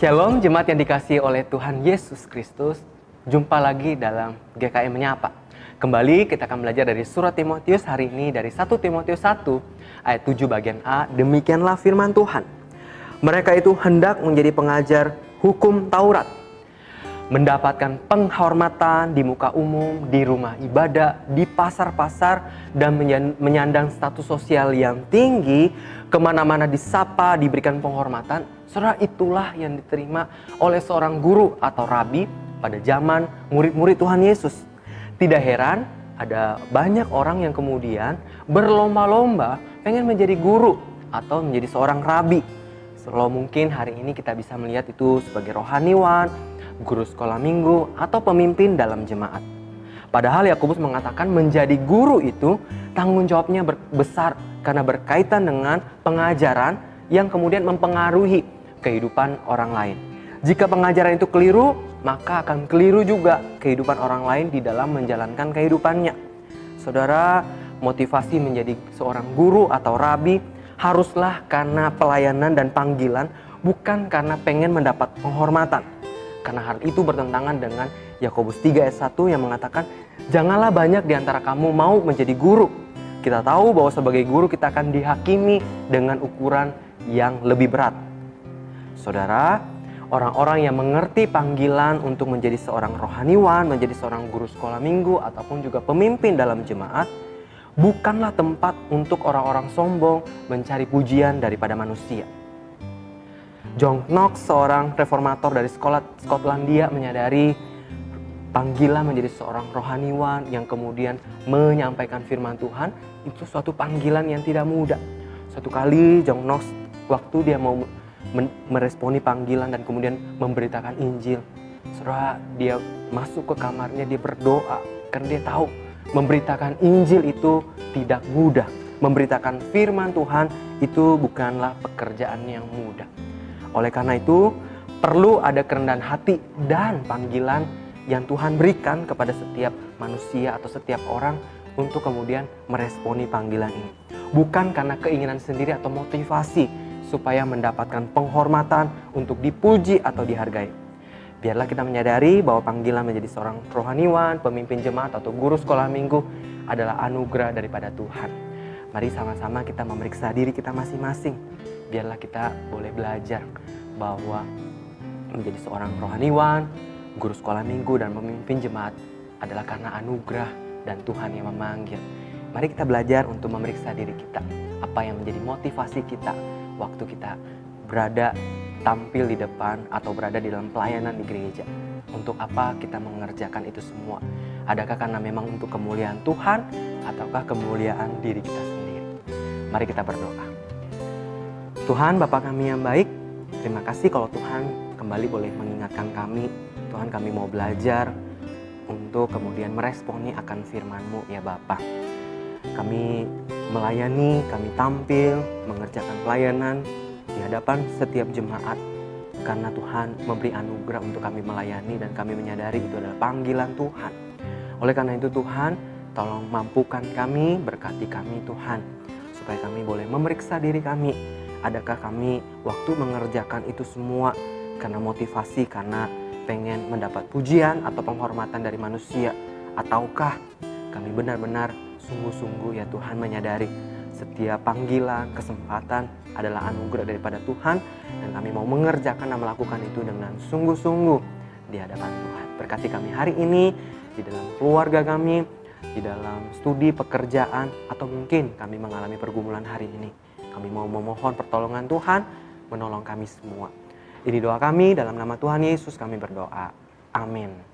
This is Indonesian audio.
Shalom jemaat yang dikasih oleh Tuhan Yesus Kristus. Jumpa lagi dalam GKM Menyapa. Kembali kita akan belajar dari surat Timotius hari ini dari 1 Timotius 1 ayat 7 bagian A. Demikianlah firman Tuhan. Mereka itu hendak menjadi pengajar hukum Taurat. Mendapatkan penghormatan di muka umum, di rumah ibadah, di pasar-pasar, dan menyandang status sosial yang tinggi, ke mana-mana disapa, diberikan penghormatan, Saudara itulah yang diterima oleh seorang guru atau rabi pada zaman murid-murid Tuhan Yesus. Tidak heran ada banyak orang yang kemudian berlomba-lomba pengen menjadi guru atau menjadi seorang rabi. Selalu mungkin hari ini kita bisa melihat itu sebagai rohaniwan, guru sekolah minggu, atau pemimpin dalam jemaat. Padahal Yakobus mengatakan menjadi guru itu tanggung jawabnya besar karena berkaitan dengan pengajaran yang kemudian mempengaruhi kehidupan orang lain. Jika pengajaran itu keliru, maka akan keliru juga kehidupan orang lain di dalam menjalankan kehidupannya. Saudara, motivasi menjadi seorang guru atau rabi haruslah karena pelayanan dan panggilan, bukan karena pengen mendapat penghormatan. Karena hal itu bertentangan dengan Yakobus 3 ayat 1 yang mengatakan, "Janganlah banyak di antara kamu mau menjadi guru." Kita tahu bahwa sebagai guru kita akan dihakimi dengan ukuran yang lebih berat. Saudara, orang-orang yang mengerti panggilan untuk menjadi seorang rohaniwan, menjadi seorang guru sekolah minggu, ataupun juga pemimpin dalam jemaat, bukanlah tempat untuk orang-orang sombong mencari pujian daripada manusia. John Knox, seorang reformator dari sekolah Skotlandia, menyadari panggilan menjadi seorang rohaniwan yang kemudian menyampaikan firman Tuhan itu suatu panggilan yang tidak mudah. Suatu kali John Knox waktu dia mau meresponi panggilan dan kemudian memberitakan Injil. Setelah dia masuk ke kamarnya, dia berdoa karena dia tahu memberitakan Injil itu tidak mudah. Memberitakan firman Tuhan itu bukanlah pekerjaan yang mudah. Oleh karena itu, perlu ada kerendahan hati dan panggilan yang Tuhan berikan kepada setiap manusia atau setiap orang untuk kemudian meresponi panggilan ini. Bukan karena keinginan sendiri atau motivasi, supaya mendapatkan penghormatan untuk dipuji atau dihargai. Biarlah kita menyadari bahwa panggilan menjadi seorang rohaniwan, pemimpin jemaat atau guru sekolah minggu adalah anugerah daripada Tuhan. Mari sama-sama kita memeriksa diri kita masing-masing. Biarlah kita boleh belajar bahwa menjadi seorang rohaniwan, guru sekolah minggu dan pemimpin jemaat adalah karena anugerah dan Tuhan yang memanggil. Mari kita belajar untuk memeriksa diri kita. Apa yang menjadi motivasi kita waktu kita berada tampil di depan atau berada di dalam pelayanan di gereja. Untuk apa kita mengerjakan itu semua? Adakah karena memang untuk kemuliaan Tuhan ataukah kemuliaan diri kita sendiri? Mari kita berdoa. Tuhan Bapa kami yang baik, terima kasih kalau Tuhan kembali boleh mengingatkan kami. Tuhan kami mau belajar untuk kemudian meresponi akan firman-Mu ya Bapak. Kami melayani, kami tampil, mengerjakan pelayanan di hadapan setiap jemaat karena Tuhan memberi anugerah untuk kami melayani dan kami menyadari itu adalah panggilan Tuhan. Oleh karena itu Tuhan, tolong mampukan kami, berkati kami Tuhan, supaya kami boleh memeriksa diri kami. Adakah kami waktu mengerjakan itu semua karena motivasi, karena pengen mendapat pujian atau penghormatan dari manusia, ataukah kami benar-benar sungguh-sungguh ya Tuhan menyadari setiap panggilan, kesempatan adalah anugerah daripada Tuhan dan kami mau mengerjakan dan melakukan itu dengan sungguh-sungguh di hadapan Tuhan. Berkati kami hari ini di dalam keluarga kami, di dalam studi pekerjaan atau mungkin kami mengalami pergumulan hari ini. Kami mau memohon pertolongan Tuhan menolong kami semua. Ini doa kami dalam nama Tuhan Yesus kami berdoa. Amin.